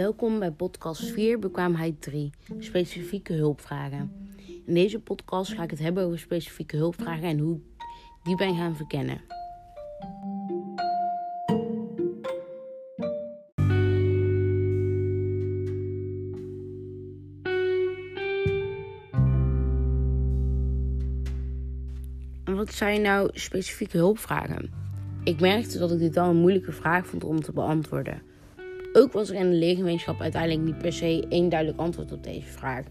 Welkom bij podcast 4, bekwaamheid 3, specifieke hulpvragen. In deze podcast ga ik het hebben over specifieke hulpvragen en hoe die ben gaan verkennen. En wat zijn nou specifieke hulpvragen? Ik merkte dat ik dit al een moeilijke vraag vond om te beantwoorden. Ook was er in de leergemeenschap uiteindelijk niet per se één duidelijk antwoord op deze vraag.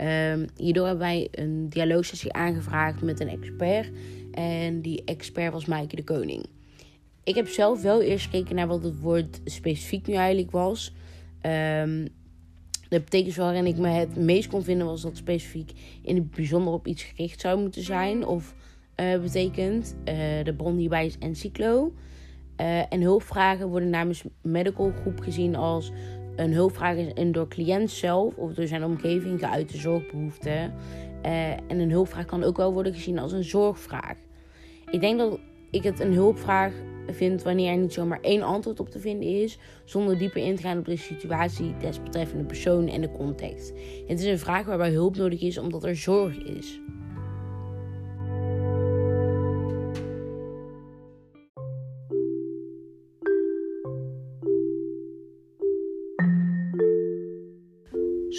Um, hierdoor hebben wij een dialoogsessie aangevraagd met een expert. En die expert was Maaike de Koning. Ik heb zelf wel eerst gekeken naar wat het woord specifiek nu eigenlijk was. Um, de betekenis waarin ik me het meest kon vinden was dat specifiek in het bijzonder op iets gericht zou moeten zijn. Of uh, betekent. Uh, de bron hierbij is Encyclo. Uh, en hulpvragen worden namens medical groep gezien als een hulpvraag is een door cliënt zelf of door zijn omgeving geuite zorgbehoefte. Uh, en een hulpvraag kan ook wel worden gezien als een zorgvraag. Ik denk dat ik het een hulpvraag vind wanneer er niet zomaar één antwoord op te vinden is, zonder dieper in te gaan op de situatie des betreffende persoon en de context. Het is een vraag waarbij hulp nodig is omdat er zorg is.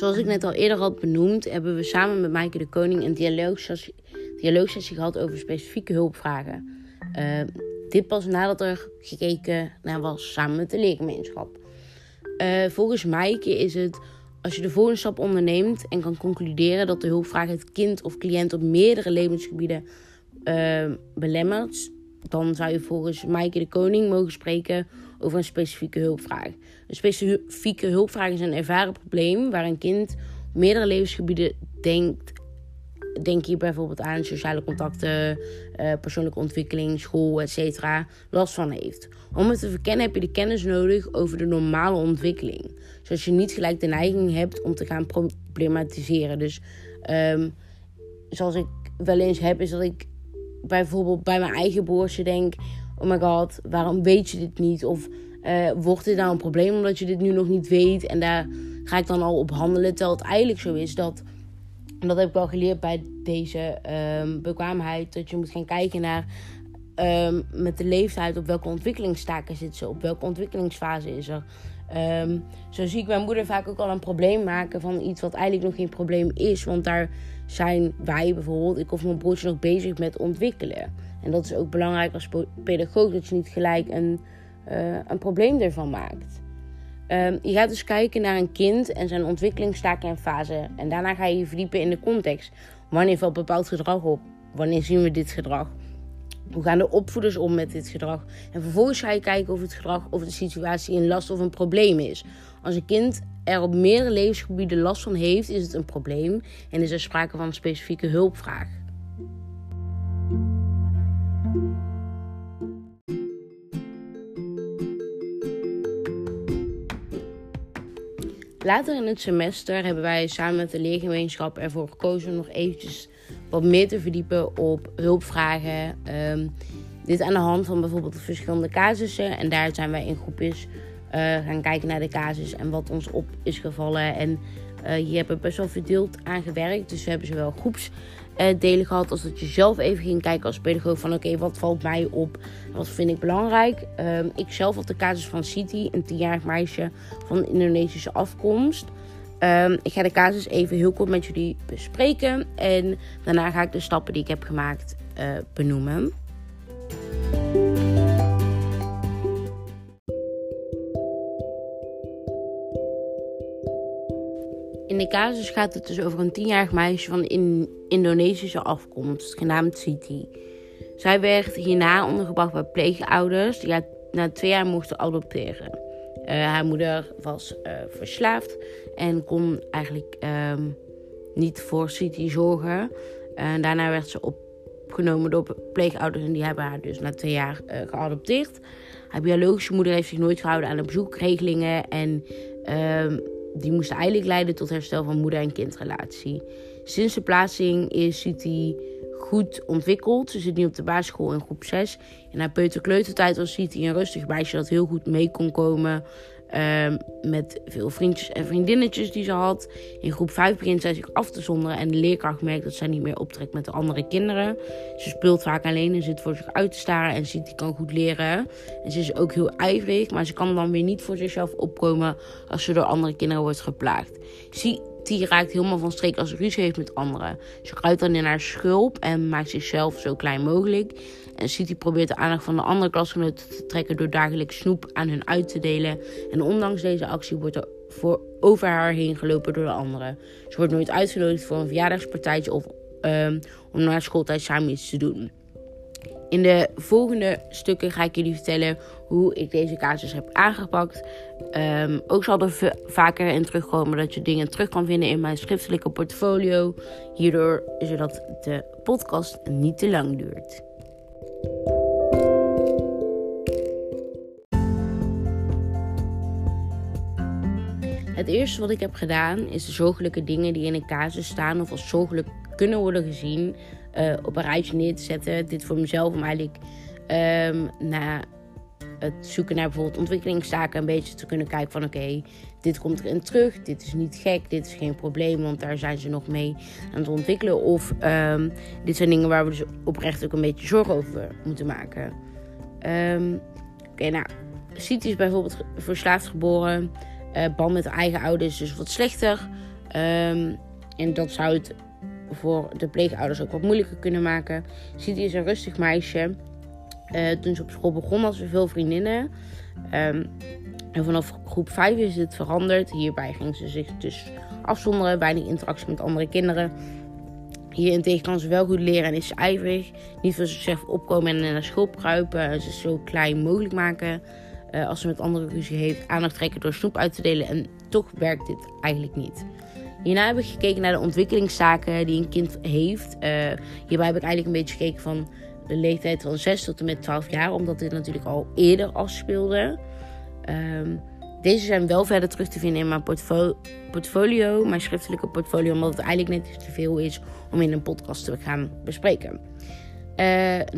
Zoals ik net al eerder had benoemd, hebben we samen met Maaike de Koning een dialoogsessie, gehad over specifieke hulpvragen. Uh, dit pas nadat er gekeken naar was samen met de leergemeenschap. Uh, volgens Maaike is het als je de volgende stap onderneemt en kan concluderen dat de hulpvraag het kind of cliënt op meerdere levensgebieden uh, belemmert, dan zou je volgens Maaike de Koning mogen spreken over een specifieke hulpvraag. Een specifieke hulpvraag is een ervaren probleem waar een kind op meerdere levensgebieden denkt. Denk hier bijvoorbeeld aan sociale contacten, uh, persoonlijke ontwikkeling, school, etc. last van heeft. Om het te verkennen heb je de kennis nodig over de normale ontwikkeling. Zodat je niet gelijk de neiging hebt om te gaan problematiseren. Dus um, zoals ik wel eens heb, is dat ik bijvoorbeeld bij mijn eigen broertje denk: Oh my god, waarom weet je dit niet? Of uh, wordt dit nou een probleem omdat je dit nu nog niet weet? En daar ga ik dan al op handelen. Terwijl het eigenlijk zo is dat. En dat heb ik wel geleerd bij deze um, bekwaamheid. Dat je moet gaan kijken naar. Um, met de leeftijd op welke ontwikkelingstaken zit ze, op welke ontwikkelingsfase is er. Um, zo zie ik mijn moeder vaak ook al een probleem maken van iets wat eigenlijk nog geen probleem is. Want daar zijn wij bijvoorbeeld, ik of mijn broertje, nog bezig met ontwikkelen. En dat is ook belangrijk als pedagoog, dat je niet gelijk een, uh, een probleem ervan maakt. Um, je gaat dus kijken naar een kind en zijn ontwikkelingstaken en fase. En daarna ga je je verdiepen in de context. Wanneer valt bepaald gedrag op? Wanneer zien we dit gedrag? Hoe gaan de opvoeders om met dit gedrag? En vervolgens ga je kijken of het gedrag of de situatie een last of een probleem is. Als een kind er op meerdere levensgebieden last van heeft, is het een probleem en is er sprake van een specifieke hulpvraag. Later in het semester hebben wij samen met de leergemeenschap ervoor gekozen om nog eventjes wat meer te verdiepen op hulpvragen. Um, dit aan de hand van bijvoorbeeld verschillende casussen. En daar zijn wij in groepjes uh, gaan kijken naar de casus en wat ons op is gevallen. En uh, hier hebben we best wel verdeeld aan gewerkt. Dus we hebben zowel groepsdelen gehad als dat je zelf even ging kijken als pedagoog van oké, wat valt mij op? Wat vind ik belangrijk? Um, ik zelf had de casus van Siti, een tienjarig meisje van Indonesische afkomst. Um, ik ga de casus even heel kort met jullie bespreken. En daarna ga ik de stappen die ik heb gemaakt uh, benoemen. De casus gaat het dus over een tienjarig meisje van in Indonesische afkomst, genaamd Siti. Zij werd hierna ondergebracht bij pleegouders die haar na twee jaar mochten adopteren. Uh, haar moeder was uh, verslaafd en kon eigenlijk um, niet voor Siti zorgen. Uh, daarna werd ze opgenomen door pleegouders en die hebben haar dus na twee jaar geadopteerd. Haar biologische moeder heeft zich nooit gehouden aan de bezoekregelingen en ehm, die moesten eigenlijk leiden tot herstel van moeder- en kindrelatie. Sinds de plaatsing is Siti goed ontwikkeld. Ze zit nu op de basisschool in groep 6. In haar peuterkleutertijd was Siti een rustig meisje dat heel goed mee kon komen. Ehm, met veel vriendjes en vriendinnetjes die ze had. In groep 5 begint zij zich af te zonderen en de leerkracht merkt dat zij niet meer optrekt met de andere kinderen. Ze speelt vaak alleen en zit voor zich uit te staren en ziet die kan goed leren. En ze is ook heel ijverig, maar ze kan dan weer niet voor zichzelf opkomen als ze door andere kinderen wordt geplaagd. Die raakt helemaal van streek als ze ruzie heeft met anderen. Ze kruipt dan in haar schulp en maakt zichzelf zo klein mogelijk. En City probeert de aandacht van de andere klasgenoten te trekken door dagelijks snoep aan hun uit te delen. En ondanks deze actie wordt er voor over haar heen gelopen door de anderen. Ze wordt nooit uitgenodigd voor een verjaardagspartijtje of um, om na schooltijd samen iets te doen. In de volgende stukken ga ik jullie vertellen hoe ik deze casus heb aangepakt. Um, ook zal er vaker in terugkomen dat je dingen terug kan vinden in mijn schriftelijke portfolio. Hierdoor zodat de podcast niet te lang duurt. Het eerste wat ik heb gedaan is de zorgelijke dingen die in een casus staan of als zorgelijk kunnen worden gezien uh, op een rijtje neer te zetten. Dit voor mezelf om eigenlijk um, na het zoeken naar bijvoorbeeld ontwikkelingstaken een beetje te kunnen kijken van oké, dit komt erin terug, dit is niet gek, dit is geen probleem, want daar zijn ze nog mee aan het ontwikkelen. Of um, dit zijn dingen waar we dus oprecht ook een beetje zorgen over moeten maken. Um, oké, nou, City is bijvoorbeeld verslaafd geboren, uh, band met eigen ouders dus wat slechter. Um, en dat zou het voor de pleegouders ook wat moeilijker kunnen maken. City is een rustig meisje. Uh, toen ze op school begon had ze veel vriendinnen. Um, en vanaf groep 5 is het veranderd. Hierbij ging ze zich dus afzonderen, weinig interactie met andere kinderen. Hierentegen kan ze wel goed leren en is ze ijverig. Niet voor zichzelf opkomen en naar school kruipen. Ze zo klein mogelijk maken. Uh, als ze met anderen ruzie heeft, aandacht trekken door snoep uit te delen. En toch werkt dit eigenlijk niet. Hierna heb ik gekeken naar de ontwikkelingszaken die een kind heeft. Uh, hierbij heb ik eigenlijk een beetje gekeken van de leeftijd van 6 tot en met 12 jaar, omdat dit natuurlijk al eerder afspeelde. Um, deze zijn wel verder terug te vinden in mijn portfolio, mijn schriftelijke portfolio, omdat het eigenlijk net te veel is om in een podcast te gaan bespreken. Uh,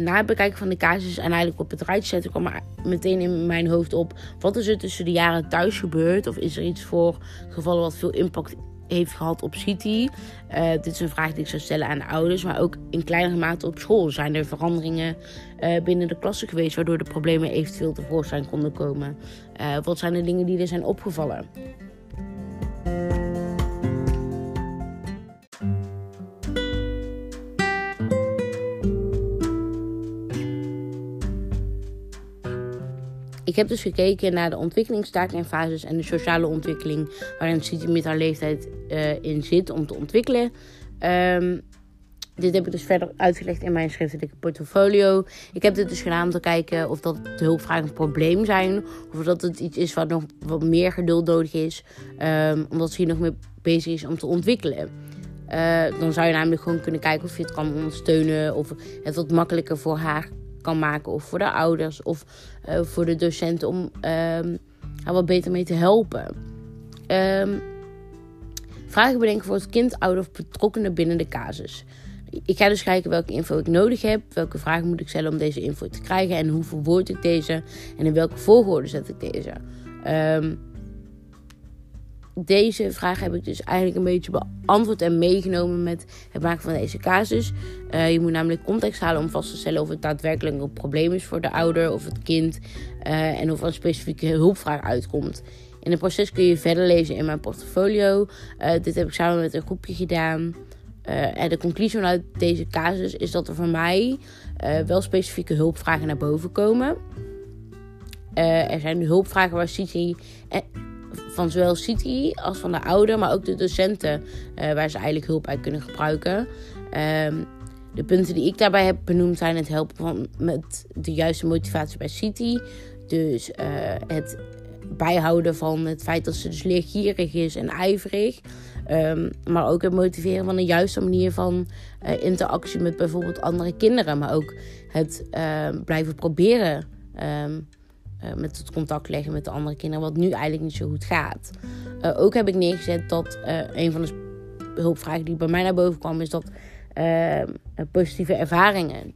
na het bekijken van de casus en eigenlijk op het rijtje zetten, kwam meteen in mijn hoofd op: wat is er tussen de jaren thuis gebeurd? Of is er iets voor gevallen wat veel impact heeft gehad op City. Uh, dit is een vraag die ik zou stellen aan de ouders, maar ook in kleinere mate op school. Zijn er veranderingen uh, binnen de klasse geweest waardoor de problemen eventueel tevoorschijn konden komen? Uh, wat zijn de dingen die er zijn opgevallen? Ik heb dus gekeken naar de ontwikkelingstaken en fases en de sociale ontwikkeling waarin City met haar leeftijd uh, in zit om te ontwikkelen. Um, dit heb ik dus verder uitgelegd in mijn schriftelijke portfolio. Ik heb dit dus gedaan om te kijken of dat de hulpvragen een probleem zijn. Of dat het iets is wat nog wat meer geduld nodig is. Um, omdat ze hier nog mee bezig is om te ontwikkelen. Uh, dan zou je namelijk gewoon kunnen kijken of je het kan ondersteunen. Of het wat makkelijker voor haar kan maken. Of voor de ouders of uh, voor de docenten om um, haar wat beter mee te helpen. Um, vragen bedenken voor het kind, ouder of betrokkenen binnen de casus. Ik ga dus kijken welke info ik nodig heb. Welke vragen moet ik stellen om deze info te krijgen. En hoe verwoord ik deze. En in welke volgorde zet ik deze. Um, deze vraag heb ik dus eigenlijk een beetje beantwoord en meegenomen met het maken van deze casus. Uh, je moet namelijk context halen om vast te stellen of het daadwerkelijk een probleem is voor de ouder of het kind. Uh, en of er een specifieke hulpvraag uitkomt. In het proces kun je verder lezen in mijn portfolio. Uh, dit heb ik samen met een groepje gedaan. en de conclusie uit deze casus is dat er voor mij wel specifieke hulpvragen naar boven komen. er zijn hulpvragen waar Cici van zowel City als van de ouder, maar ook de docenten, uh, waar ze eigenlijk hulp uit kunnen gebruiken. Um, de punten die ik daarbij heb benoemd zijn het helpen van, met de juiste motivatie bij City. Dus uh, het bijhouden van het feit dat ze dus leergierig is en ijverig. Um, maar ook het motiveren van een juiste manier van uh, interactie met bijvoorbeeld andere kinderen. Maar ook het blijven proberen. Um, uh, met het contact leggen met de andere kinderen, wat nu eigenlijk niet zo goed gaat. Uh, ook heb ik neergezet dat uh, een van de hulpvragen die bij mij naar boven kwam, is dat positieve ervaringen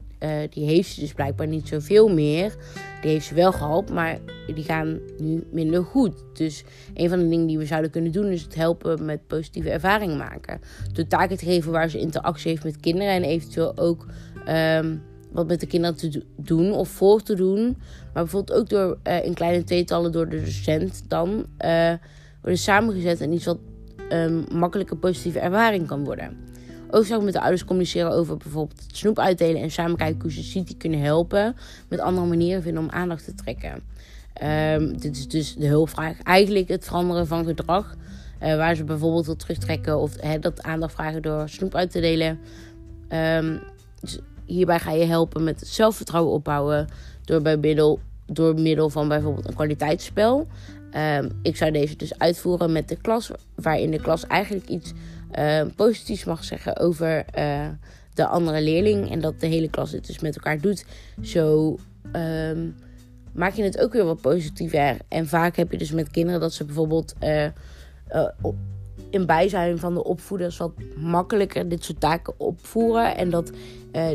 die heeft ze dus blijkbaar niet zoveel meer. Die heeft ze wel gehad, maar die gaan nu minder goed. Dus een van de dingen die we zouden kunnen doen is het helpen met positieve ervaringen maken. Door taken te geven waar ze interactie heeft met kinderen en eventueel ook ehm, wat met de kinderen te doen of voor te doen. Maar bijvoorbeeld ook door uh, in kleine tweetallen door de docent dan uh, worden samengezet en iets wat um, makkelijke positieve ervaring kan worden. Ook zou ik met de ouders communiceren over bijvoorbeeld snoep uitdelen en samen kijken hoe ze ziet die kunnen helpen. Met andere manieren vinden om aandacht te trekken. Um, dit is dus de hulpvraag. Eigenlijk het veranderen van gedrag. Uh, waar ze bijvoorbeeld wil terugtrekken of dat aandacht vragen door snoep uit te delen. Um, dus hierbij ga je helpen met zelfvertrouwen opbouwen door, bij middel, door middel van bijvoorbeeld een kwaliteitsspel. Um, ik zou deze dus uitvoeren met de klas, waarin de klas eigenlijk iets uh, positiefs mag zeggen over uh, de andere leerling. En dat de hele klas het dus met elkaar doet. Zo um, maak je het ook weer wat positiever. En vaak heb je dus met kinderen dat ze bijvoorbeeld uh, in bijzijn van de opvoeders wat makkelijker dit soort taken opvoeren. En dat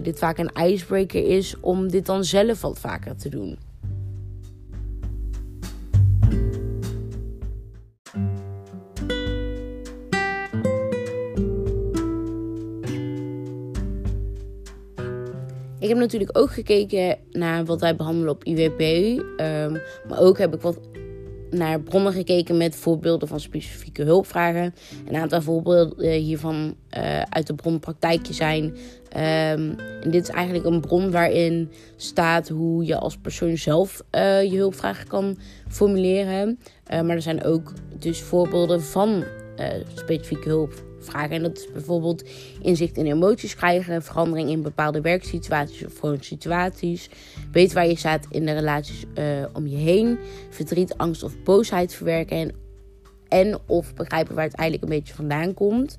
dit vaak een icebreaker is om dit dan zelf wat vaker te doen. Ik heb natuurlijk ook gekeken naar wat wij behandelen op IWP. Um, maar ook heb ik wat naar bronnen gekeken met voorbeelden van specifieke hulpvragen. Een aantal voorbeelden hiervan uh, uit de bronpraktijkje zijn. Um, en dit is eigenlijk een bron waarin staat hoe je als persoon zelf uh, je hulpvragen kan formuleren. Maar er zijn ook dus voorbeelden van specifieke hulp vragen. En dat is bijvoorbeeld inzicht in emoties krijgen, verandering in bepaalde werksituaties of gewoon situaties. Weet waar je staat in de relaties uh, om je heen. Verdriet, angst of boosheid verwerken. En, en of begrijpen waar het eigenlijk een beetje vandaan komt.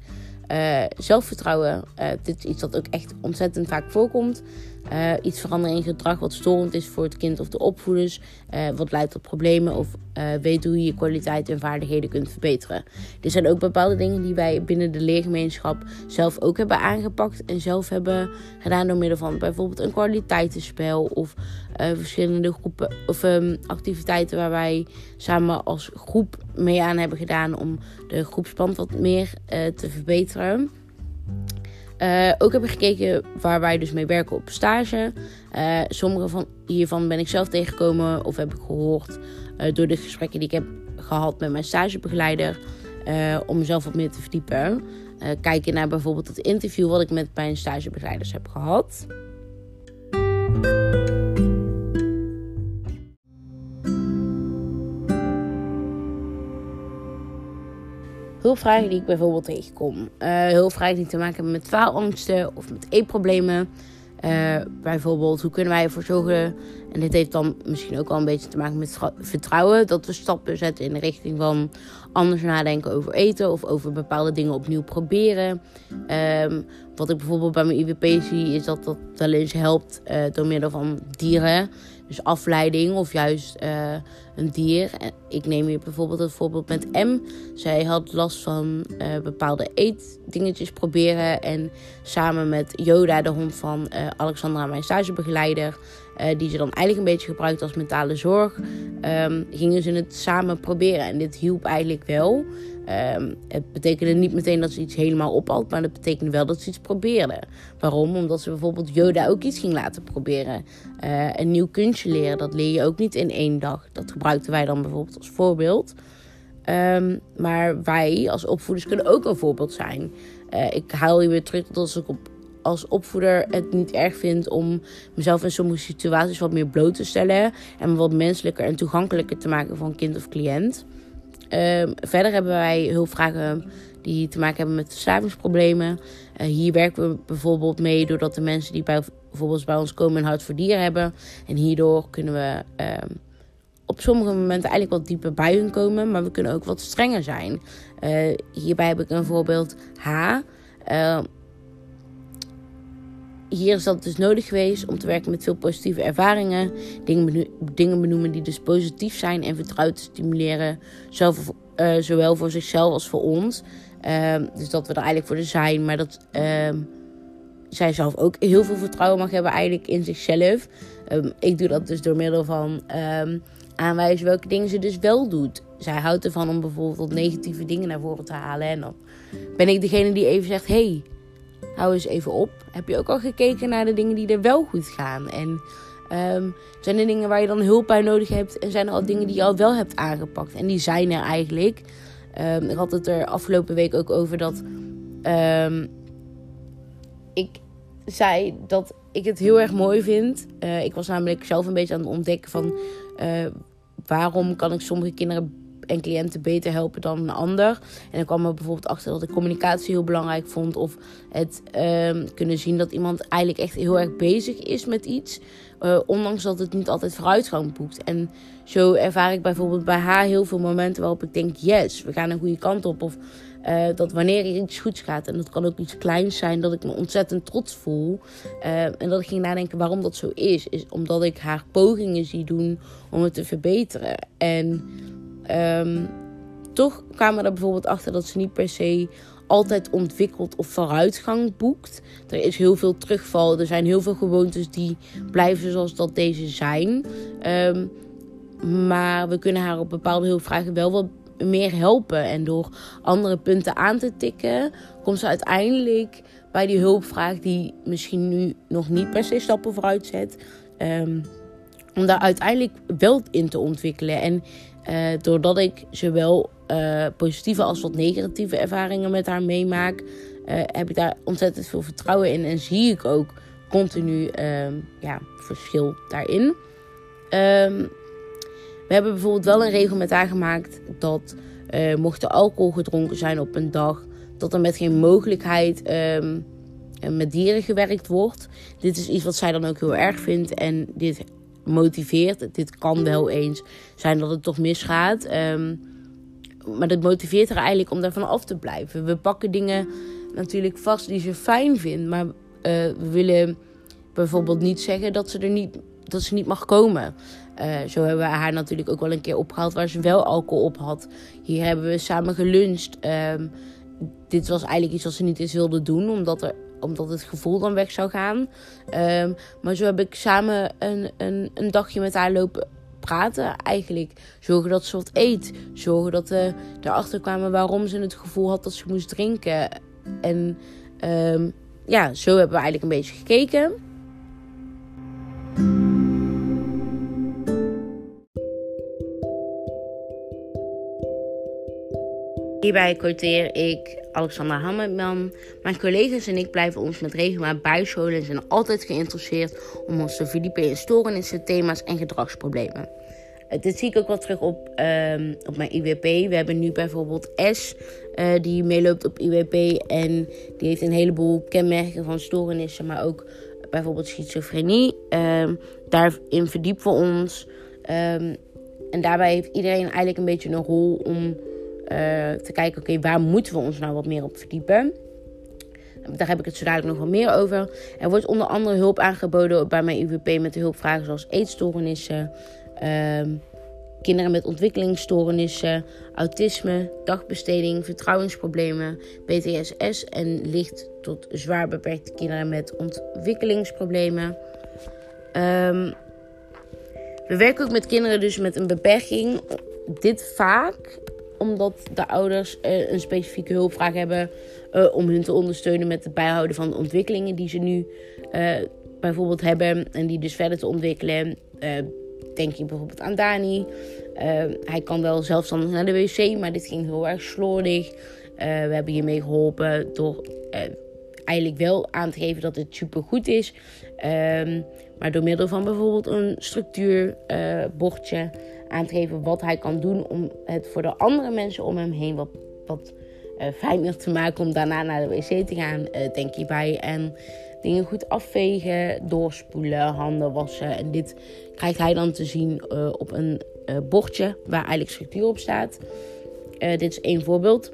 Uh, zelfvertrouwen, uh, dit is iets dat ook echt ontzettend vaak voorkomt. Uh, iets veranderen in gedrag wat storend is voor het kind of de opvoeders. Uh, wat leidt tot problemen of uh, weet hoe je je kwaliteit en vaardigheden kunt verbeteren. Dit zijn ook bepaalde dingen die wij binnen de leergemeenschap zelf ook hebben aangepakt. En zelf hebben gedaan door middel van bijvoorbeeld een kwaliteitenspel of verschillende groepen of um, activiteiten waar wij samen als groep mee aan hebben gedaan om de groepsband wat meer te verbeteren. Uh, ook heb ik gekeken waar wij dus mee werken op stage. Uh, sommige van hiervan ben ik zelf tegengekomen of heb ik gehoord uh, door de gesprekken die ik heb gehad met mijn stagebegeleider. om mezelf wat meer te verdiepen. kijken naar bijvoorbeeld het interview wat ik met mijn stagebegeleiders heb gehad. Hulpvragen die ik bijvoorbeeld tegenkom. Uh, hulpvragen die te maken hebben met faalangsten of met eetproblemen. Uh, bijvoorbeeld, hoe kunnen wij ervoor zorgen, en dit heeft dan misschien ook wel een beetje te maken met vertrouwen, dat we stappen zetten in de richting van anders nadenken over eten of over bepaalde dingen opnieuw proberen. Um, wat ik bijvoorbeeld bij mijn IWP zie, is dat dat wel eens helpt uh, door middel van dieren. Dus afleiding of juist uh, een dier. Ik neem hier bijvoorbeeld het voorbeeld met M. Zij had last van uh, bepaalde eetdingetjes proberen. En samen met Yoda, de hond van uh, Alexandra, mijn stagebegeleider, die ze dan eigenlijk een beetje gebruikt als mentale zorg, um, gingen ze het samen proberen. En dit hielp eigenlijk wel. Um, het betekende niet meteen dat ze iets helemaal ophalt, maar dat betekende wel dat ze iets probeerden. Waarom? Omdat ze bijvoorbeeld Yoda ook iets ging laten proberen. Uh, een nieuw kunstje leren, dat leer je ook niet in één dag. Dat gebruikten wij dan bijvoorbeeld als voorbeeld. Um, maar wij als opvoeders kunnen ook een voorbeeld zijn. Uh, ik haal hier weer terug dat ik als opvoeder het niet erg vind om mezelf in sommige situaties wat meer bloot te stellen. En wat menselijker en toegankelijker te maken een kind of cliënt. Uh, verder hebben wij hulpvragen die te maken hebben met verslavingsproblemen. Uh, hier werken we bijvoorbeeld mee doordat de mensen die bij, bijvoorbeeld bij ons komen een hart voor dieren hebben. En hierdoor kunnen we uh, op sommige momenten eigenlijk wat dieper bij hun komen, maar we kunnen ook wat strenger zijn. Uh, hierbij heb ik een voorbeeld H hier is dat dus nodig geweest om te werken met veel positieve ervaringen. Dingen, dingen benoemen die dus positief zijn en vertrouwen te stimuleren. Zelf, uh, zowel voor zichzelf als voor ons. Uh, dus dat we er eigenlijk voor zijn. Maar dat uh, zij zelf ook heel veel vertrouwen mag hebben eigenlijk in zichzelf. Ehm, ik doe dat dus door middel van aanwijzen welke dingen ze dus wel doet. Zij houdt ervan om bijvoorbeeld negatieve dingen naar voren te halen. En dan ben ik degene die even zegt: hey, hou eens even op. Heb je ook al gekeken naar de dingen die er wel goed gaan? En um, zijn er dingen waar je dan hulp bij nodig hebt? En zijn er al dingen die je al wel hebt aangepakt? En die zijn er eigenlijk. Um, ik had het er afgelopen week ook over dat um, ik zei dat ik het heel erg mooi vind. Uh, ik was namelijk zelf een beetje aan het ontdekken van uh, waarom kan ik sommige kinderen en cliënten beter helpen dan een ander. En ik kwam er bijvoorbeeld achter dat ik communicatie heel belangrijk vond. Of het um, kunnen zien dat iemand eigenlijk echt heel erg bezig is met iets. Uh, ondanks dat het niet altijd vooruitgang boekt. En zo ervaar ik bijvoorbeeld bij haar heel veel momenten waarop ik denk: yes, we gaan een goede kant op. Of uh, dat wanneer er iets goeds gaat, en dat kan ook iets kleins zijn, dat ik me ontzettend trots voel. Uh, en dat ik ging nadenken waarom dat zo is. Is omdat ik haar pogingen zie doen om het te verbeteren. En um, toch kwamen we er bijvoorbeeld achter dat ze niet per se altijd ontwikkelt of vooruitgang boekt. Er is heel veel terugval. Er zijn heel veel gewoontes die blijven zoals dat deze zijn. Um, maar we kunnen haar op bepaalde hulpvragen wel wat meer helpen. En door andere punten aan te tikken, komt ze uiteindelijk bij die hulpvraag die misschien nu nog niet per se stappen vooruit zet. Um, om daar uiteindelijk wel in te ontwikkelen. En uh, doordat ik zowel uh, positieve als wat negatieve ervaringen met haar meemaak, uh, heb ik daar ontzettend veel vertrouwen in. En zie ik ook continu ehm, ja, verschil daarin. Um, we hebben bijvoorbeeld wel een regel met haar gemaakt dat mocht er alcohol gedronken zijn op een dag, dat er met geen mogelijkheid um, met dieren gewerkt wordt. Dit is iets wat zij dan ook heel erg vindt. En dit motiveert. Dit kan wel eens zijn dat het toch misgaat. Um, maar dat motiveert haar eigenlijk om daarvan af te blijven. We pakken dingen natuurlijk vast die ze fijn vindt. Maar uh, we willen bijvoorbeeld niet zeggen dat ze er niet, dat ze niet mag komen. Uh, zo hebben we haar natuurlijk ook wel een keer opgehaald waar ze wel alcohol op had. Hier hebben we samen geluncht. Um, dit was eigenlijk iets wat ze niet eens wilde doen, omdat er omdat het gevoel dan weg zou gaan. Um, maar zo heb ik samen een, een, een dagje met haar lopen praten. Eigenlijk zorgen dat ze wat eet. Zorgen dat we erachter kwamen waarom ze het gevoel had dat ze moest drinken. En um, ja, zo hebben we eigenlijk een beetje gekeken. Hierbij quoteer ik Alexander Hammerman. Mijn collega's en ik blijven ons met regelmaat bijscholen en zijn altijd geïnteresseerd om ons te verdiepen in stoornissen, thema's en gedragsproblemen. Uh, dit zie ik ook wel terug op, uh, op mijn IWP. We hebben nu bijvoorbeeld S, uh, die meeloopt op IWP. En die heeft een heleboel kenmerken van stoornissen, maar ook bijvoorbeeld schizofrenie. Ehm, daarin verdiepen we ons. Um, en daarbij heeft iedereen eigenlijk een beetje een rol om te kijken, oké, waar moeten we ons nou wat meer op verdiepen? Daar heb ik het zo dadelijk nog wel meer over. Er wordt onder andere hulp aangeboden bij mijn UWP met hulpvragen zoals eetstoornissen, uh, kinderen met ontwikkelingsstoornissen, autisme, dagbesteding, vertrouwensproblemen, PTSS en licht tot zwaar beperkte kinderen met ontwikkelingsproblemen. Um, we werken ook met kinderen dus met een beperking. Dit vaak omdat de ouders uh, een specifieke hulpvraag hebben uh, om hun te ondersteunen met het bijhouden van de ontwikkelingen die ze nu uh, bijvoorbeeld hebben en die dus verder te ontwikkelen. denk je bijvoorbeeld aan Dani. hij kan wel zelfstandig naar de wc, maar dit ging heel erg slordig. we hebben hiermee geholpen door eigenlijk wel aan te geven dat het super goed is. Um, maar door middel van bijvoorbeeld een structuurbordje aan te geven wat hij kan doen om het voor de andere mensen om hem heen wat, wat uh, fijner te maken om daarna naar de wc te gaan, uh, denk je bij. En dingen goed afvegen, doorspoelen, handen wassen. En dit krijgt hij dan te zien uh, op een bordje waar eigenlijk structuur op staat. dit is één voorbeeld.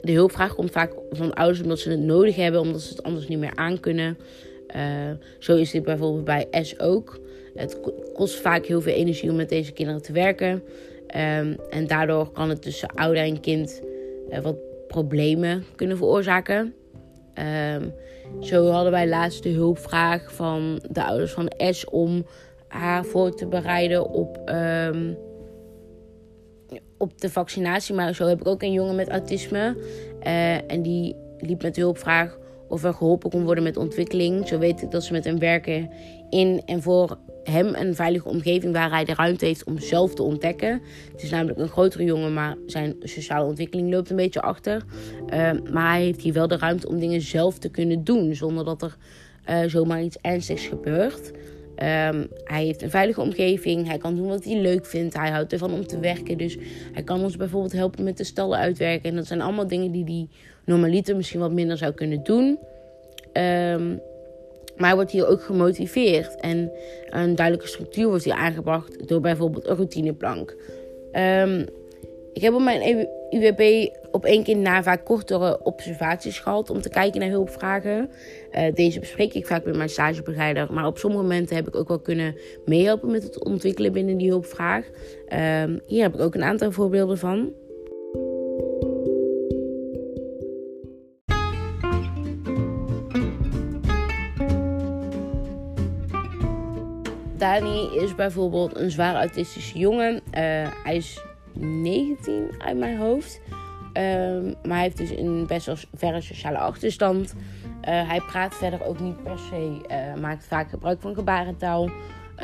De hulpvraag komt vaak van ouders omdat ze het nodig hebben, omdat ze het anders niet meer aankunnen. zo is dit bijvoorbeeld bij S ook. Het kost vaak heel veel energie om met deze kinderen te werken. Um, en daardoor kan het tussen ouder en kind uh, wat problemen kunnen veroorzaken. Ehm, zo hadden wij laatst de hulpvraag van de ouders van S om haar voor te bereiden op, ehm, op de vaccinatie. Maar zo heb ik ook een jongen met autisme. Uh, en die liep met hulpvraag of er geholpen kon worden met ontwikkeling. Zo weet ik dat ze met hem werken in en voor hem een veilige omgeving waar hij de ruimte heeft om zelf te ontdekken. Het is namelijk een grotere jongen, maar zijn sociale ontwikkeling loopt een beetje achter. Uh, maar hij heeft hier wel de ruimte om dingen zelf te kunnen doen, zonder dat er uh, zomaar iets ernstigs gebeurt. Um, hij heeft een veilige omgeving. Hij kan doen wat hij leuk vindt. Hij houdt ervan om te werken. Dus hij kan ons bijvoorbeeld helpen met de stallen uitwerken. En dat zijn allemaal dingen die hij normaliter misschien wat minder zou kunnen doen. Um, maar hij wordt hier ook gemotiveerd. En een duidelijke structuur wordt hier aangebracht door bijvoorbeeld een routineplank. Um, ik heb op mijn UWP op één keer na vaak kortere observaties gehad om te kijken naar hulpvragen. Uh, deze bespreek ik vaak met mijn stagebegeleider. Maar op sommige momenten heb ik ook wel kunnen meehelpen met het ontwikkelen binnen die hulpvraag. Um, hier heb ik ook een aantal voorbeelden van. Dani is bijvoorbeeld een zwaar autistische jongen. Uh, hij is 19 uit mijn hoofd. Um, maar hij heeft dus een best wel verre sociale achterstand. Uh, hij praat verder ook niet per se, uh, maakt vaak gebruik van gebarentaal.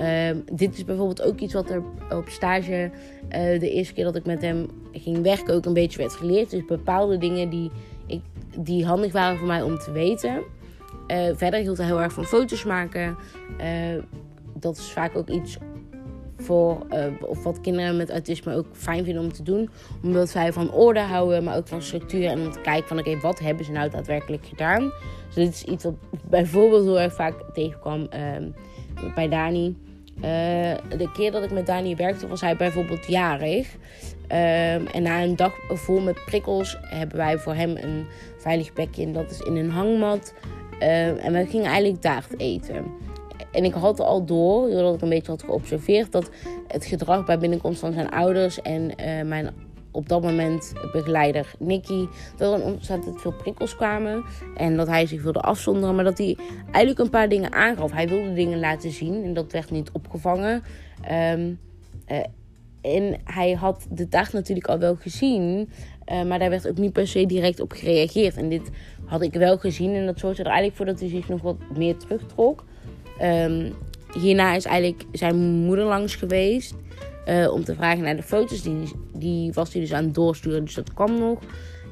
Uh, dit is bijvoorbeeld ook iets wat er op stage de eerste keer dat ik met hem ging werken ook een beetje werd geleerd. Dus bepaalde dingen die, ik, die handig waren voor mij om te weten. verder hield hij heel erg van foto's maken. dat is vaak ook iets voor, uh, of wat kinderen met autisme ook fijn vinden om te doen. Omdat zij van orde houden, maar ook van structuur. En om te kijken van oké, wat hebben ze nou daadwerkelijk gedaan. Dus dit is iets wat bijvoorbeeld heel erg vaak tegenkwam uh, bij Dani. Uh, de keer dat ik met Dani werkte was hij bijvoorbeeld jarig. Ehm, en na een dag vol met prikkels hebben wij voor hem een veilig plekje. En dat is in een hangmat. Ehm, en we gingen eigenlijk taart eten. En ik had al door, doordat ik een beetje had geobserveerd, dat het gedrag bij binnenkomst van zijn ouders en uh, mijn op dat moment begeleider Nicky, dat er ontzettend veel prikkels kwamen. En dat hij zich wilde afzonderen, maar dat hij eigenlijk een paar dingen aangaf. Hij wilde dingen laten zien en dat werd niet opgevangen. Um, uh, en hij had de dag natuurlijk al wel gezien, uh, maar daar werd ook niet per se direct op gereageerd. En dit had ik wel gezien en dat zorgde er eigenlijk voor dat hij zich nog wat meer terugtrok. Um, hierna is eigenlijk zijn moeder langs geweest. Uh, om te vragen naar de foto's. Die, die was hij dus aan het doorsturen, dus dat kwam nog.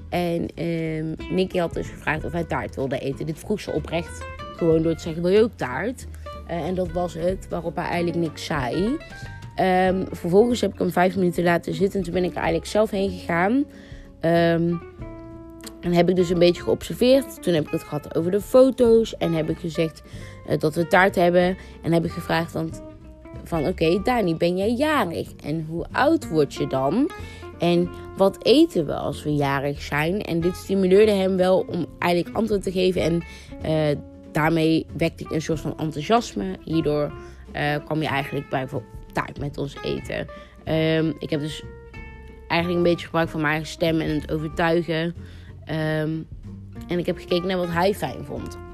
En um, Nicky had dus gevraagd of hij taart wilde eten. Dit vroeg ze oprecht gewoon door te zeggen: Wil je ook taart? Uh, en dat was het, waarop hij eigenlijk niks zei. Um, vervolgens heb ik hem vijf minuten laten zitten. En toen ben ik er eigenlijk zelf heen gegaan. En heb ik dus een beetje geobserveerd. Toen heb ik het gehad over de foto's. En heb ik gezegd dat we taart hebben. En heb ik gevraagd dan van oké, Dani, ben jij jarig? En hoe oud word je dan? En wat eten we als we jarig zijn? En dit stimuleerde hem wel om eigenlijk antwoord te geven. En uh, daarmee wekte ik een soort van enthousiasme. Hierdoor uh, kwam je eigenlijk bijvoorbeeld taart met ons eten. Um, ik heb dus eigenlijk een beetje gebruik van mijn stem en het overtuigen. Um, en ik heb gekeken naar wat hij fijn vond.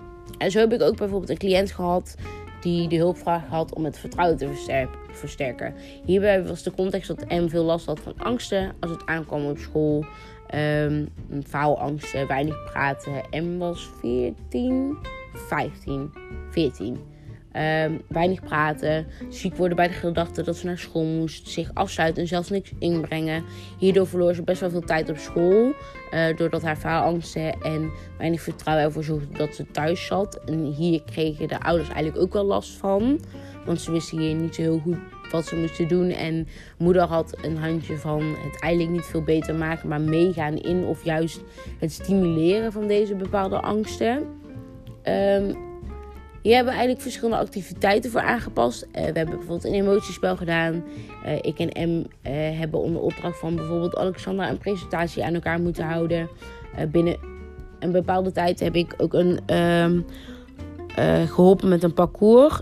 En zo heb ik ook bijvoorbeeld een cliënt gehad die de hulpvraag had om het vertrouwen te versterken. Hierbij was de context dat M veel last had van angsten als het aankwam op school. Um, faalangsten, weinig praten. M was 14, 15, 14. Um, weinig praten, ziek worden bij de gedachte dat ze naar school moest, zich afsluiten en zelfs niks inbrengen. Hierdoor verloor ze best wel veel tijd op school, uh, doordat haar faalangsten en weinig vertrouwen ervoor zorgden dat ze thuis zat. En hier kregen de ouders eigenlijk ook wel last van, want ze wisten hier niet zo heel goed wat ze moesten doen. En moeder had een handje van het eigenlijk niet veel beter maken, maar meegaan in of juist het stimuleren van deze bepaalde angsten. Um, hier hebben we eigenlijk verschillende activiteiten voor aangepast. Uh, we hebben bijvoorbeeld een emotiespel gedaan. Uh, ik en M uh, hebben onder opdracht van bijvoorbeeld Alexandra een presentatie aan elkaar moeten houden. binnen een bepaalde tijd heb ik ook een, um, geholpen met een parcours.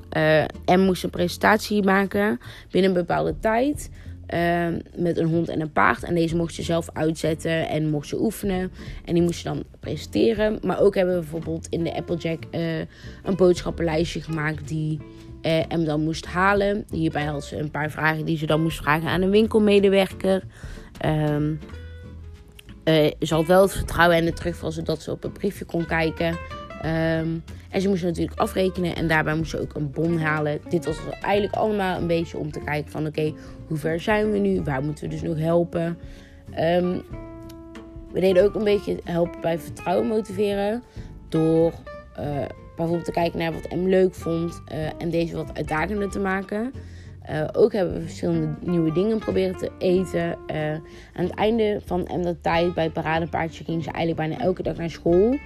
M moest een presentatie maken binnen een bepaalde tijd. Ehm, met een hond en een paard. En deze mocht ze zelf uitzetten en mocht ze oefenen. En die moest ze dan presenteren. Maar ook hebben we bijvoorbeeld in de Applejack uh, een boodschappenlijstje gemaakt die uh, hem dan moest halen. Hierbij had ze een paar vragen die ze dan moest vragen aan een winkelmedewerker. Um, ze had wel het vertrouwen en de terugval zodat ze op een briefje kon kijken. Um, en ze moesten natuurlijk afrekenen en daarbij moesten ze ook een bon halen. Dit was eigenlijk allemaal een beetje om te kijken van oké, hoe ver zijn we nu? Waar moeten we dus nog helpen? Um, we deden ook een beetje helpen bij vertrouwen motiveren. Door uh, bijvoorbeeld te kijken naar wat M leuk vond uh, en deze wat uitdagender te maken. Uh, ook hebben we verschillende nieuwe dingen proberen te eten. Uh, aan het einde van de tijd bij paradepaardje ging ze eigenlijk bijna elke dag naar school.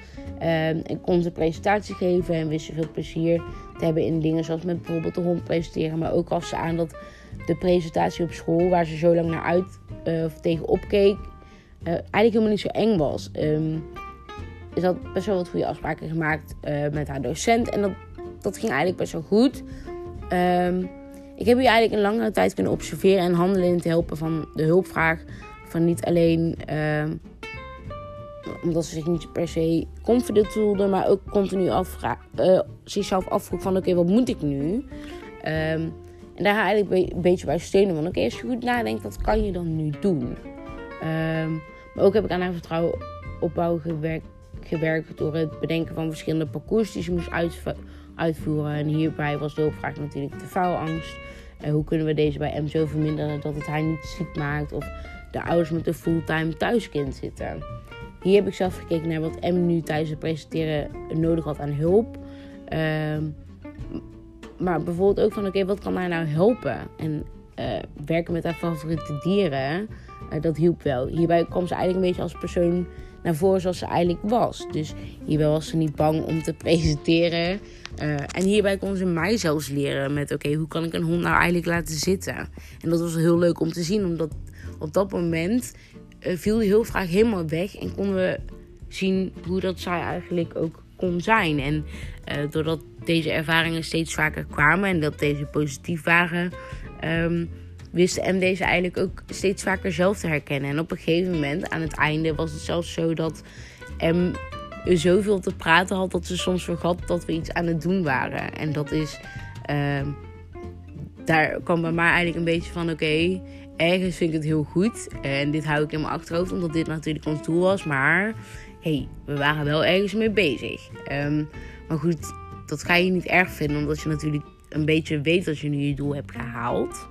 Uh, en kon ze presentatie geven en wist ze veel plezier te hebben in dingen zoals met bijvoorbeeld de hond presenteren. Maar ook gaf ze aan dat de presentatie op school, waar ze zo lang naar uit of tegenop keek, eigenlijk helemaal niet zo eng was. Um, ze had best wel wat goede afspraken gemaakt met haar docent en dat, dat ging eigenlijk best wel goed. Um, ik heb hier eigenlijk een langere tijd kunnen observeren en handelen in het helpen van de hulpvraag. Van niet alleen uh, omdat ze zich niet per se confident voelde, maar ook continu afvraag, uh, zichzelf afvroeg van oké, wat moet ik nu? Um, en daar ga eigenlijk een beetje bij steunen. Want oké, als je goed nadenkt, wat kan je dan nu doen? Um, maar ook heb ik aan haar vertrouwen opbouw gewerkt, gewerkt door het bedenken van verschillende parcours die ze moest uitvoeren uitvoeren. En hierbij was de hulpvraag natuurlijk de faalangst. En hoe kunnen we deze bij M zo verminderen dat het hij niet ziek maakt of de ouders met een fulltime thuiskind zitten. Hier heb ik zelf gekeken naar wat M nu tijdens het presenteren nodig had aan hulp. Uh, maar bijvoorbeeld ook van oké, wat kan haar nou helpen? En uh, werken met haar favoriete dieren, uh, dat hielp wel. Hierbij kwam ze eigenlijk een beetje als persoon naar zoals ze eigenlijk was. Dus hierbij was ze niet bang om te presenteren. Uh, en hierbij kon ze mij zelfs leren met: oké, hoe kan ik een hond nou eigenlijk laten zitten? En dat was heel leuk om te zien, omdat op dat moment uh, viel die heel vaak helemaal weg en konden we zien hoe dat zij eigenlijk ook kon zijn. En uh, doordat deze ervaringen steeds vaker kwamen en dat deze positief waren, um, wisten M deze eigenlijk ook steeds vaker zelf te herkennen. En op een gegeven moment, aan het einde, was het zelfs zo dat M zoveel te praten had dat ze soms vergat dat we iets aan het doen waren. En dat is. Uh, daar kwam bij mij eigenlijk een beetje van: oké, ergens vind ik het heel goed. En dit hou ik in mijn achterhoofd, omdat dit natuurlijk ons doel was. Maar hey, we waren wel ergens mee bezig. Um, maar goed, dat ga je niet erg vinden, omdat je natuurlijk een beetje weet dat je nu je doel hebt gehaald.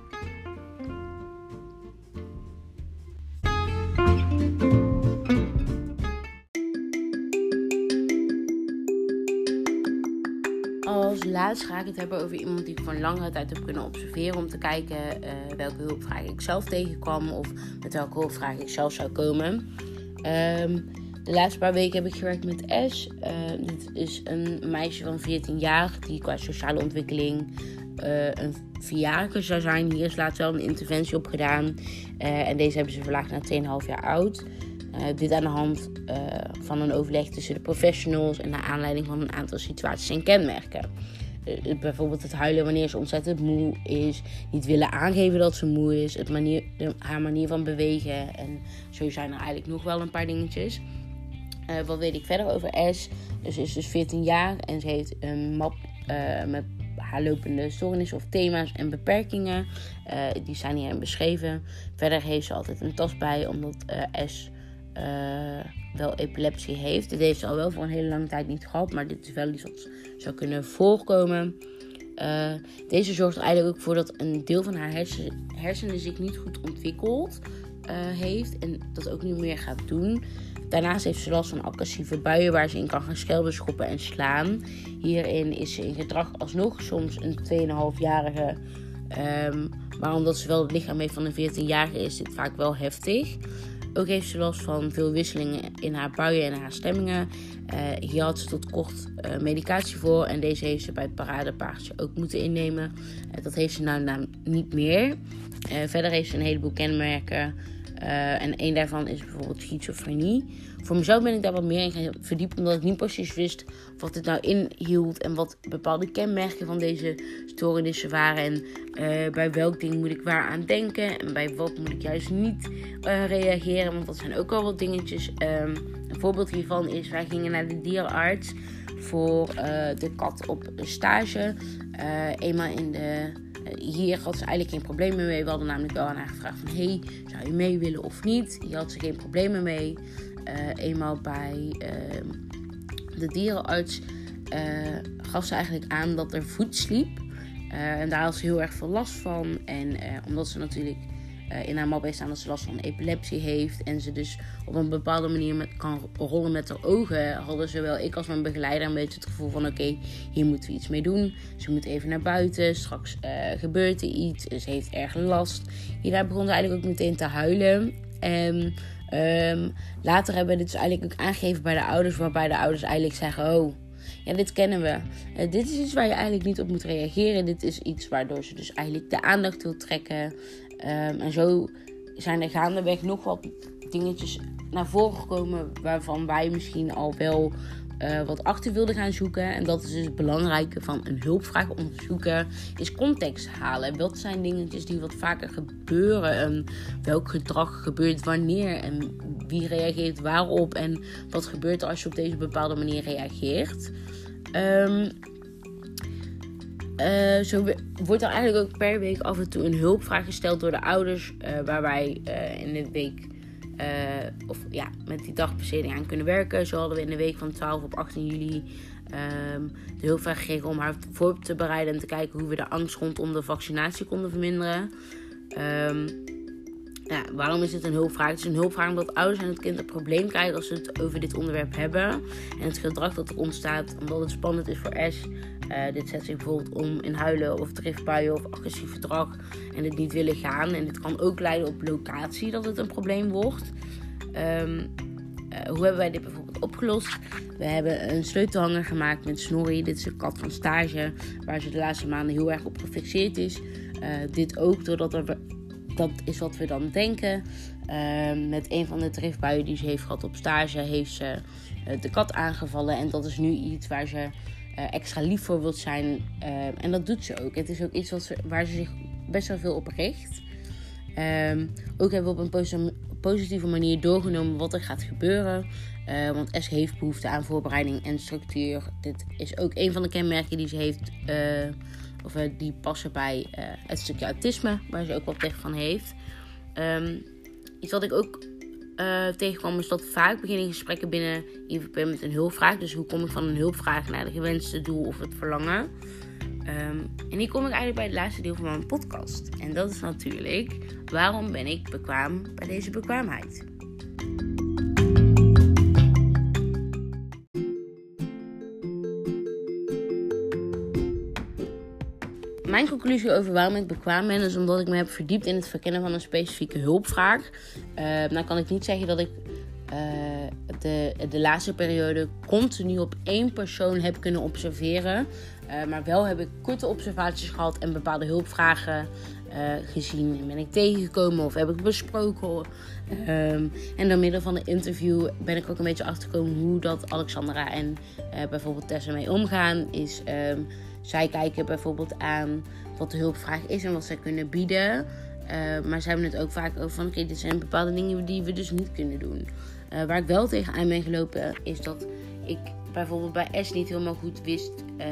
Laatst ga ik het hebben over iemand die ik voor langere tijd heb kunnen observeren. Om te kijken uh, welke hulpvragen ik zelf tegenkwam. Of met welke hulpvragen ik zelf zou komen. Um, de laatste paar weken heb ik gewerkt met Ash. Uh, dit is een meisje van 14 jaar. Die qua sociale ontwikkeling uh, een vierjarige zou zijn. Hier is laatst wel een interventie op gedaan. en deze hebben ze verlaagd naar 2,5 jaar oud. Dit aan de hand van een overleg tussen de professionals en naar aanleiding van een aantal situaties en kenmerken. Uh, bijvoorbeeld het huilen wanneer ze ontzettend moe is, niet willen aangeven dat ze moe is, het manier, haar manier van bewegen en zo zijn er eigenlijk nog wel een paar dingetjes. wat weet ik verder over S? Dus ze is dus 14 jaar en ze heeft een map met haar lopende stoornissen of thema's en beperkingen. die zijn hierin beschreven. Verder heeft ze altijd een tas bij, omdat S wel epilepsie heeft. Dit heeft ze al wel voor een hele lange tijd niet gehad, maar dit is wel iets wat zou kunnen voorkomen. Uh, deze zorgt er eigenlijk ook voor dat een deel van haar hersen, hersenen zich niet goed ontwikkeld uh, heeft en dat ook niet meer gaat doen. Daarnaast heeft ze last van agressieve buien waar ze in kan gaan schelden, schoppen en slaan. Hierin is ze in gedrag alsnog soms een 2,5-jarige. Um, maar omdat ze wel het lichaam heeft van een 14-jarige is dit vaak wel heftig. Ook heeft ze last van veel wisselingen in haar buien en haar stemmingen. Uh, hier had ze tot kort uh, medicatie voor en deze heeft ze bij het paradepaardje ook moeten innemen. Uh, dat heeft ze nou, nou niet meer. verder heeft ze een heleboel kenmerken en een daarvan is bijvoorbeeld schizofrenie. Voor mezelf ben ik daar wat meer in gaan verdiepen, omdat ik niet precies wist wat het nou inhield en wat bepaalde kenmerken van deze stoornissen waren. En uh, bij welk ding moet ik waar aan denken en bij wat moet ik juist niet uh, reageren, want dat zijn ook al wat dingetjes. Um, een voorbeeld hiervan is, wij gingen naar de dierenarts voor de kat op stage. eenmaal in de hier had ze eigenlijk geen problemen mee. We hadden namelijk wel aan haar gevraagd van... hey, zou je mee willen of niet? Hier had ze geen problemen mee. Uh, eenmaal bij uh, de dierenarts uh, gaf ze eigenlijk aan dat er voet sliep. Eh, en daar had ze heel erg veel last van. En omdat ze natuurlijk in haar map staan dat ze last van epilepsie heeft. En ze dus op een bepaalde manier met, kan rollen met haar ogen. Hadden zowel ik als mijn begeleider een beetje het gevoel van: oké, hier moeten we iets mee doen. Ze moet even naar buiten. Straks uh, gebeurt er iets. Ze heeft erg last. Hierna begon ze eigenlijk ook meteen te huilen. En um, later hebben we dit dus eigenlijk ook aangegeven bij de ouders. Waarbij de ouders eigenlijk zeggen: oh. Ja, dit kennen we. Uh, dit is iets waar je eigenlijk niet op moet reageren. Dit is iets waardoor ze dus eigenlijk de aandacht wil trekken. Um, en zo zijn er gaandeweg nog wat dingetjes naar voren gekomen waarvan wij misschien al wel uh, wat achter wilden gaan zoeken. En dat is dus het belangrijke van een hulpvraag onderzoeken, is context halen. Wat zijn dingetjes die wat vaker gebeuren? En welk gedrag gebeurt wanneer? En wie reageert waarop? En wat gebeurt als je op deze bepaalde manier reageert? Um, uh, zo wordt er eigenlijk ook per week af en toe een hulpvraag gesteld door de ouders. Uh, waar wij uh, in de week, of ja, met die dagbesteding aan kunnen werken. Zo hadden we in de week van 12 op 18 juli um, de hulpvraag gekregen om haar voor te bereiden. En te kijken hoe we de angst rondom de vaccinatie konden verminderen. Um, ja, waarom is het een hulpvraag? Het is een hulpvraag omdat ouders en het kind een probleem krijgen als ze het over dit onderwerp hebben. En het gedrag dat er ontstaat omdat het spannend is voor Ash. Uh, dit zet zich bijvoorbeeld om in huilen of driftbuien of agressief gedrag en het niet willen gaan. En dit kan ook leiden op locatie dat het een probleem wordt. Um, uh, hoe hebben wij dit bijvoorbeeld opgelost? We hebben een sleutelhanger gemaakt met Snorri. Dit is een kat van stage waar ze de laatste maanden heel erg op gefixeerd is. Uh, dit ook doordat er dat is wat we dan denken. Uh, met een van de driftbuien die ze heeft gehad op stage, heeft ze de kat aangevallen. En dat is nu iets waar ze extra lief voor wilt zijn. Ehm, en dat doet ze ook. Het is ook iets wat ze, waar ze zich best wel veel op richt. Um, ook hebben we op een positieve manier doorgenomen wat er gaat gebeuren. Uh, want S heeft behoefte aan voorbereiding en structuur. Dit is ook een van de kenmerken die ze heeft of die passen bij het stukje autisme, waar ze ook wat tegen van heeft. Um, iets wat ik ook uh, tegenkwam is dat vaak beginnen gesprekken binnen IVP met een hulpvraag. Dus hoe kom ik van een hulpvraag naar de gewenste doel of het verlangen? Um, en hier kom ik eigenlijk bij het laatste deel van mijn podcast. En dat is natuurlijk waarom ben ik bekwaam bij deze bekwaamheid? Mijn conclusie over waarom ik bekwaam ben, is omdat ik me heb verdiept in het verkennen van een specifieke hulpvraag. Uh, kan ik niet zeggen dat ik uh, de, de laatste periode continu op één persoon heb kunnen observeren. Uh, maar wel heb ik korte observaties gehad en bepaalde hulpvragen gezien. Ben ik tegengekomen of heb ik besproken. Um, en door middel van de interview ben ik ook een beetje achtergekomen hoe dat Alexandra en bijvoorbeeld Tessa mee omgaan. Is um, zij kijken bijvoorbeeld aan wat de hulpvraag is en wat zij kunnen bieden. Uh, maar zij hebben het ook vaak over van, oké, dit zijn bepaalde dingen die we dus niet kunnen doen. Uh, waar ik wel tegenaan ben gelopen, is dat ik bijvoorbeeld bij S niet helemaal goed wist uh,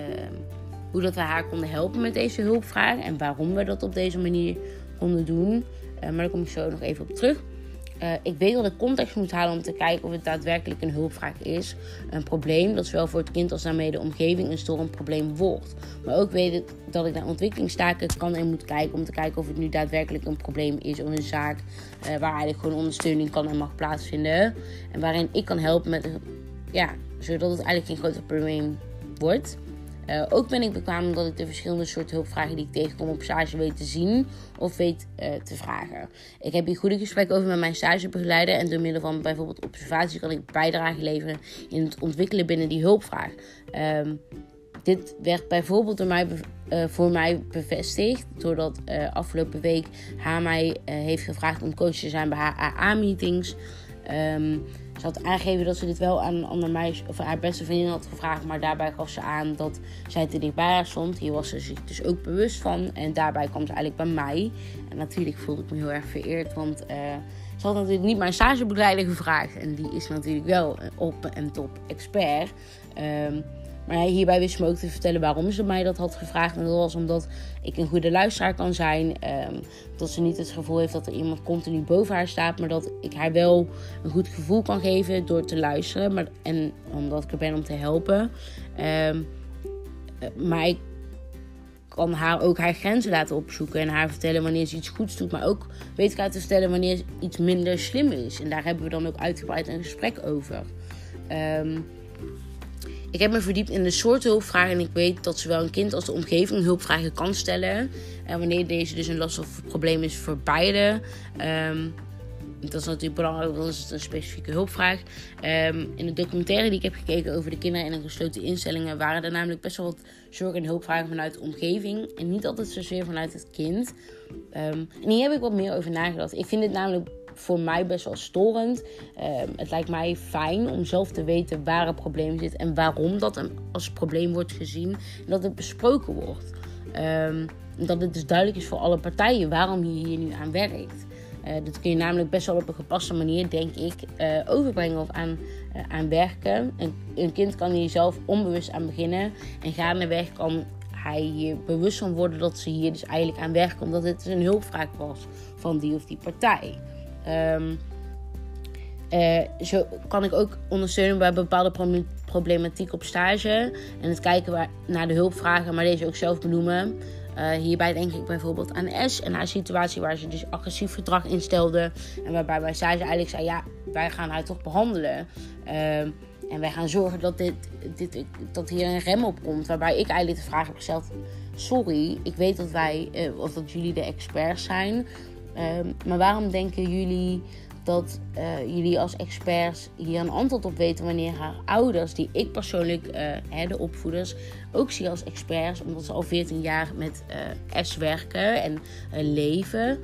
hoe dat we haar konden helpen met deze hulpvraag. En waarom we dat op deze manier konden doen. maar daar kom ik zo nog even op terug. Uh, ik weet dat ik context moet halen om te kijken of het daadwerkelijk een hulpvraag is. Een probleem dat zowel voor het kind als daarmee de omgeving een storend probleem wordt. Maar ook weet ik dat ik naar ontwikkelingstaken kan en moet kijken om te kijken of het nu daadwerkelijk een probleem is of een zaak uh, waar eigenlijk gewoon ondersteuning kan en mag plaatsvinden. En waarin ik kan helpen met, ja, zodat het eigenlijk geen groter probleem wordt. Uh, ook ben ik bekwaam omdat ik de verschillende soorten hulpvragen die ik tegenkom op stage weet te zien of weet uh, te vragen. Ik heb hier goede gesprekken over met mijn stagebegeleider en door middel van bijvoorbeeld observatie kan ik bijdrage leveren in het ontwikkelen binnen die hulpvraag. Um, dit werd bijvoorbeeld door mij, uh, voor mij bevestigd. Doordat afgelopen week haar mij heeft gevraagd om coach te zijn bij haar AA-meetings. Um, ze had aangegeven dat ze dit wel aan een ander meisje of haar beste vriendin had gevraagd. Maar daarbij gaf ze aan dat zij te dicht bij haar stond. Hier was ze zich dus ook bewust van. En daarbij kwam ze eigenlijk bij mij. En natuurlijk voelde ik me heel erg vereerd. Want uh, ze had natuurlijk niet mijn stagebegeleider gevraagd. En die is natuurlijk wel op en top expert. Um, maar hierbij wist ze me ook te vertellen waarom ze mij dat had gevraagd. En dat was omdat ik een goede luisteraar kan zijn. Um, dat ze niet het gevoel heeft dat er iemand continu boven haar staat. Maar dat ik haar wel een goed gevoel kan geven door te luisteren. Maar, en omdat ik er ben om te helpen. Um, maar ik kan haar ook haar grenzen laten opzoeken. En haar vertellen wanneer ze iets goeds doet. Maar ook weet ik uit te vertellen wanneer iets minder slim is. En daar hebben we dan ook uitgebreid een gesprek over. Um, ik heb me verdiept in de soorten hulpvragen en ik weet dat zowel een kind als de omgeving hulpvragen kan stellen. En wanneer deze dus een last of probleem is voor beide. Um, dat is natuurlijk belangrijk, dan is het een specifieke hulpvraag. Um, in de documentaire die ik heb gekeken over de kinderen in gesloten instellingen, waren er namelijk best wel wat zorg- en hulpvragen vanuit de omgeving. En niet altijd zozeer vanuit het kind. Um, en hier heb ik wat meer over nagedacht. Ik vind dit namelijk voor mij best wel storend. Ehm, het lijkt mij fijn om zelf te weten waar het probleem zit en waarom dat als probleem wordt gezien en dat het besproken wordt. Um, dat het dus duidelijk is voor alle partijen waarom je hier nu aan werkt. Uh, dat kun je namelijk best wel op een gepaste manier, denk ik, uh, overbrengen of aan, uh, aan werken. Een, een, kind kan hier zelf onbewust aan beginnen. En gaandeweg kan hij hier bewust van worden dat ze hier dus eigenlijk aan werken. Omdat het een hulpvraag was van die of die partij. Um, uh, zo kan ik ook ondersteunen bij bepaalde problematiek op stage. En het kijken naar de hulpvragen, maar deze ook zelf benoemen. Uh, hierbij denk ik bijvoorbeeld aan S en haar situatie waar ze dus agressief gedrag instelde. En waarbij bij zij eigenlijk zei: Ja, wij gaan haar toch behandelen. Uh, en wij gaan zorgen dat, dit, dit, dat hier een rem op komt. Waarbij ik eigenlijk de vraag heb gesteld: Sorry, ik weet dat wij, uh, of dat jullie de experts zijn. Um, maar waarom denken jullie dat uh, jullie als experts hier een antwoord op weten wanneer haar ouders, die ik persoonlijk, uh, de opvoeders, ook zie als experts, omdat ze al 14 jaar met uh, S werken en leven,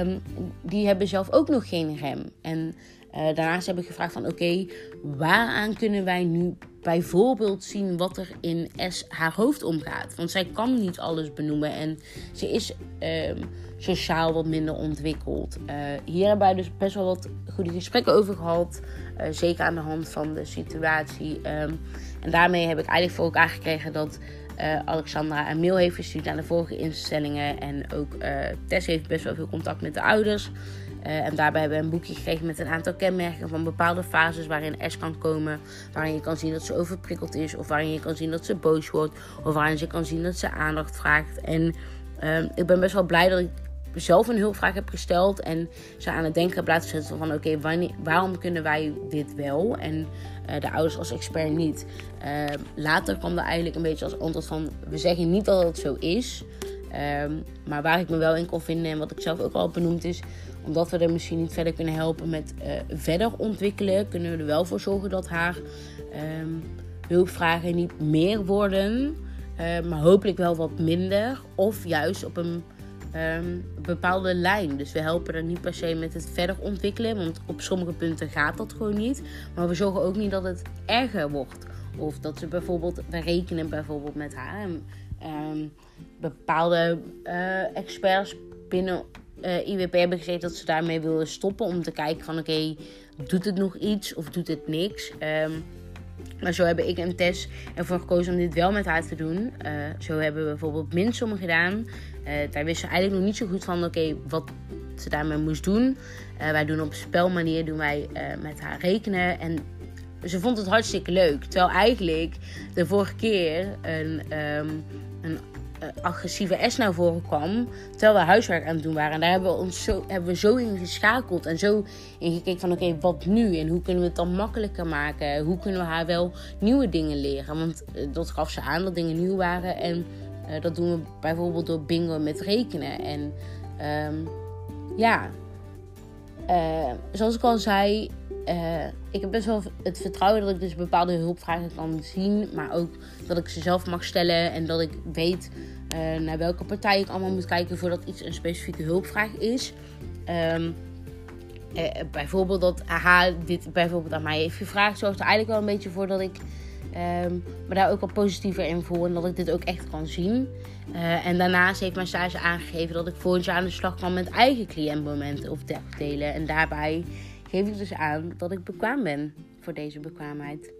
um, die hebben zelf ook nog geen rem. En daarnaast heb ik gevraagd van oké, waaraan kunnen wij nu bijvoorbeeld zien wat er in S haar hoofd omgaat. Want zij kan niet alles benoemen en ze is um, sociaal wat minder ontwikkeld. Uh, hier hebben wij dus best wel wat goede gesprekken over gehad. Uh, zeker aan de hand van de situatie. Um, en daarmee heb ik eigenlijk voor elkaar gekregen dat uh, Alexandra een mail heeft gestuurd aan de vorige instellingen. En ook Tess heeft best wel veel contact met de ouders. En daarbij hebben we een boekje gekregen met een aantal kenmerken van bepaalde fases waarin S kan komen. Waarin je kan zien dat ze overprikkeld is. Of waarin je kan zien dat ze boos wordt. Of waarin je kan zien dat ze aandacht vraagt. En uh, ik ben best wel blij dat ik zelf een hulpvraag heb gesteld. En ze aan het denken heb laten zetten van oké, waarom kunnen wij dit wel? En uh, de ouders als expert niet. later kwam er eigenlijk een beetje als antwoord van we zeggen niet dat het zo is. Um, maar waar ik me wel in kon vinden en wat ik zelf ook al benoemd is, omdat we er misschien niet verder kunnen helpen met uh, verder ontwikkelen, kunnen we er wel voor zorgen dat haar um, hulpvragen niet meer worden, maar hopelijk wel wat minder. Of juist op een um, bepaalde lijn. Dus we helpen er niet per se met het verder ontwikkelen, want op sommige punten gaat dat gewoon niet. Maar we zorgen ook niet dat het erger wordt. Of dat ze bijvoorbeeld, we rekenen bijvoorbeeld met haar. Um, bepaalde uh, experts binnen uh, IWP hebben gezegd dat ze daarmee willen stoppen. Om te kijken van oké, doet het nog iets of doet het niks? Maar zo hebben ik en Tess ervoor gekozen om dit wel met haar te doen. Uh, zo hebben we bijvoorbeeld minsommen gedaan. Uh, daar wisten ze eigenlijk nog niet zo goed van oké, wat ze daarmee moest doen. Uh, wij doen op spelmanier doen wij met haar rekenen. En ze vond het hartstikke leuk. Terwijl eigenlijk de vorige keer een, um, een agressieve S naar voren kwam. Terwijl we huiswerk aan het doen waren. En daar hebben we ons zo, hebben we zo in geschakeld. En zo in gekeken van oké, wat nu? En hoe kunnen we het dan makkelijker maken? Hoe kunnen we haar wel nieuwe dingen leren? Want uh, dat gaf ze aan dat dingen nieuw waren. En uh, dat doen we bijvoorbeeld door bingo met rekenen. En um, ja, zoals ik al zei, uh, ik heb best wel het vertrouwen dat ik dus bepaalde hulpvragen kan zien. Maar ook dat ik ze zelf mag stellen. En dat ik weet uh, naar welke partij ik allemaal moet kijken voordat iets een specifieke hulpvraag is. Um, bijvoorbeeld dat AH dit bijvoorbeeld aan mij heeft gevraagd, zorgt er eigenlijk wel een beetje voor dat ik um, me daar ook wel positiever in voel. En dat ik dit ook echt kan zien. En daarnaast heeft mijn stage aangegeven dat ik volgend jaar aan de slag kan met eigen cliëntmomenten of delen. En daarbij geef ik dus aan dat ik bekwaam ben voor deze bekwaamheid.